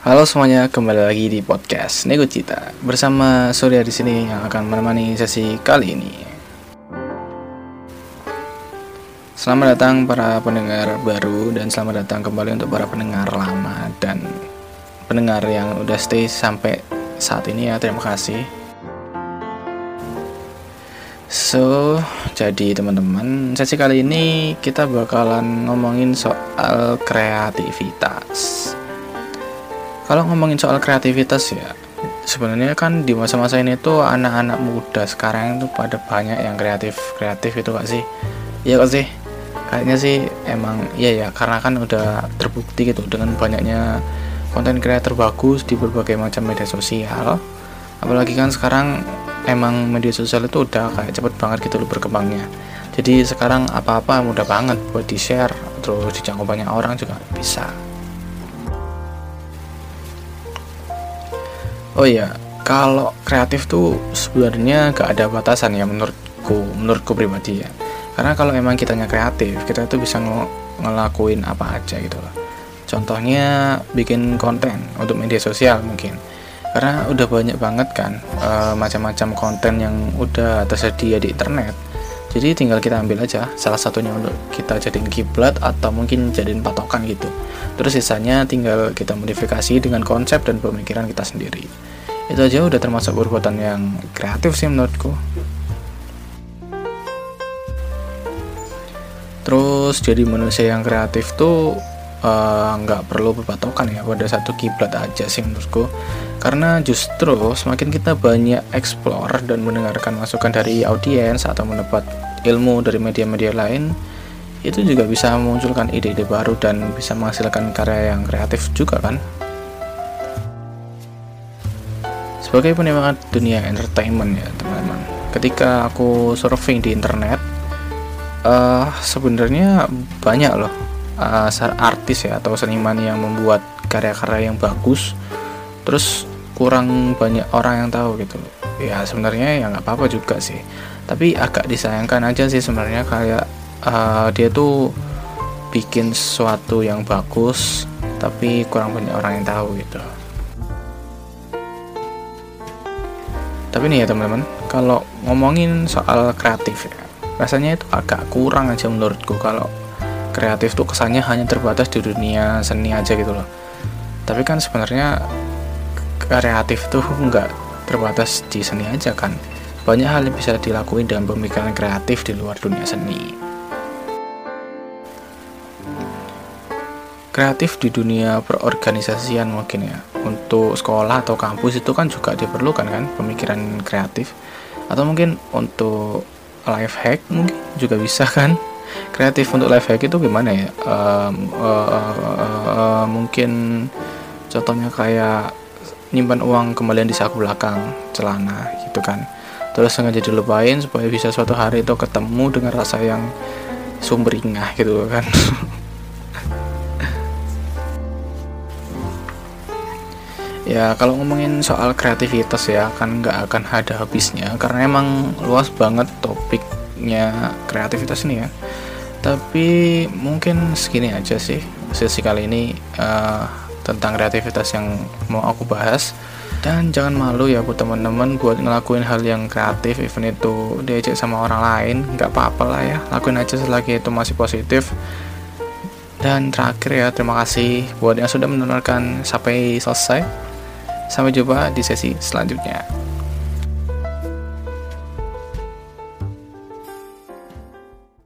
Halo semuanya, kembali lagi di podcast Nego Cita bersama Surya di sini yang akan menemani sesi kali ini. Selamat datang para pendengar baru dan selamat datang kembali untuk para pendengar lama dan pendengar yang udah stay sampai saat ini ya. Terima kasih. So, jadi teman-teman, sesi kali ini kita bakalan ngomongin soal kreativitas. Kalau ngomongin soal kreativitas ya, sebenarnya kan di masa-masa ini tuh anak-anak muda sekarang itu pada banyak yang kreatif kreatif itu gak sih? Iya gak sih? Kayaknya sih emang iya ya karena kan udah terbukti gitu dengan banyaknya konten kreator bagus di berbagai macam media sosial. Apalagi kan sekarang emang media sosial itu udah kayak cepet banget gitu loh berkembangnya. Jadi sekarang apa-apa mudah banget buat di share terus dijangkau banyak orang juga bisa. Oh iya, kalau kreatif tuh sebenarnya gak ada batasan ya menurutku, menurutku pribadi ya. Karena kalau emang kitanya kreatif, kita tuh bisa ng ngelakuin apa aja gitu loh. Contohnya bikin konten untuk media sosial mungkin. Karena udah banyak banget kan uh, macam-macam konten yang udah tersedia di internet. Jadi tinggal kita ambil aja salah satunya untuk kita jadiin kiblat atau mungkin jadiin patokan gitu. Terus sisanya tinggal kita modifikasi dengan konsep dan pemikiran kita sendiri. Itu aja udah termasuk perbuatan yang kreatif sih menurutku. Terus jadi manusia yang kreatif tuh nggak uh, perlu berpatokan ya pada satu kiblat aja sih menurutku karena justru semakin kita banyak explore dan mendengarkan masukan dari audiens atau mendapat ilmu dari media-media lain itu juga bisa memunculkan ide-ide baru dan bisa menghasilkan karya yang kreatif juga kan sebagai penikmat dunia entertainment ya teman-teman. Ketika aku surfing di internet uh, sebenarnya banyak loh uh, artis ya atau seniman yang membuat karya-karya yang bagus terus kurang banyak orang yang tahu gitu. Ya sebenarnya ya nggak apa-apa juga sih. Tapi agak disayangkan aja sih sebenarnya kayak uh, dia tuh bikin sesuatu yang bagus tapi kurang banyak orang yang tahu gitu tapi nih ya teman-teman kalau ngomongin soal kreatif ya rasanya itu agak kurang aja menurutku kalau kreatif tuh kesannya hanya terbatas di dunia seni aja gitu loh. Tapi kan sebenarnya kreatif tuh nggak terbatas di seni aja kan. Banyak hal yang bisa dilakuin dalam pemikiran kreatif di luar dunia seni kreatif di dunia perorganisasian mungkin ya. Untuk sekolah atau kampus itu kan juga diperlukan kan pemikiran kreatif. Atau mungkin untuk life hack mungkin juga bisa kan. Kreatif untuk life hack itu gimana ya? Um, uh, uh, uh, uh, mungkin contohnya kayak nyimpan uang kembalian di saku belakang celana gitu kan. Terus sengaja dilupain supaya bisa suatu hari itu ketemu dengan rasa yang sumringah gitu kan Ya kalau ngomongin soal kreativitas ya kan nggak akan ada habisnya karena emang luas banget topiknya kreativitas ini ya. Tapi mungkin segini aja sih sesi kali ini uh, tentang kreativitas yang mau aku bahas. Dan jangan malu ya buat teman-teman buat ngelakuin hal yang kreatif even itu diajak sama orang lain nggak apa-apa lah ya lakuin aja selagi itu masih positif dan terakhir ya terima kasih buat yang sudah mendengarkan sampai selesai Sampai jumpa di sesi selanjutnya.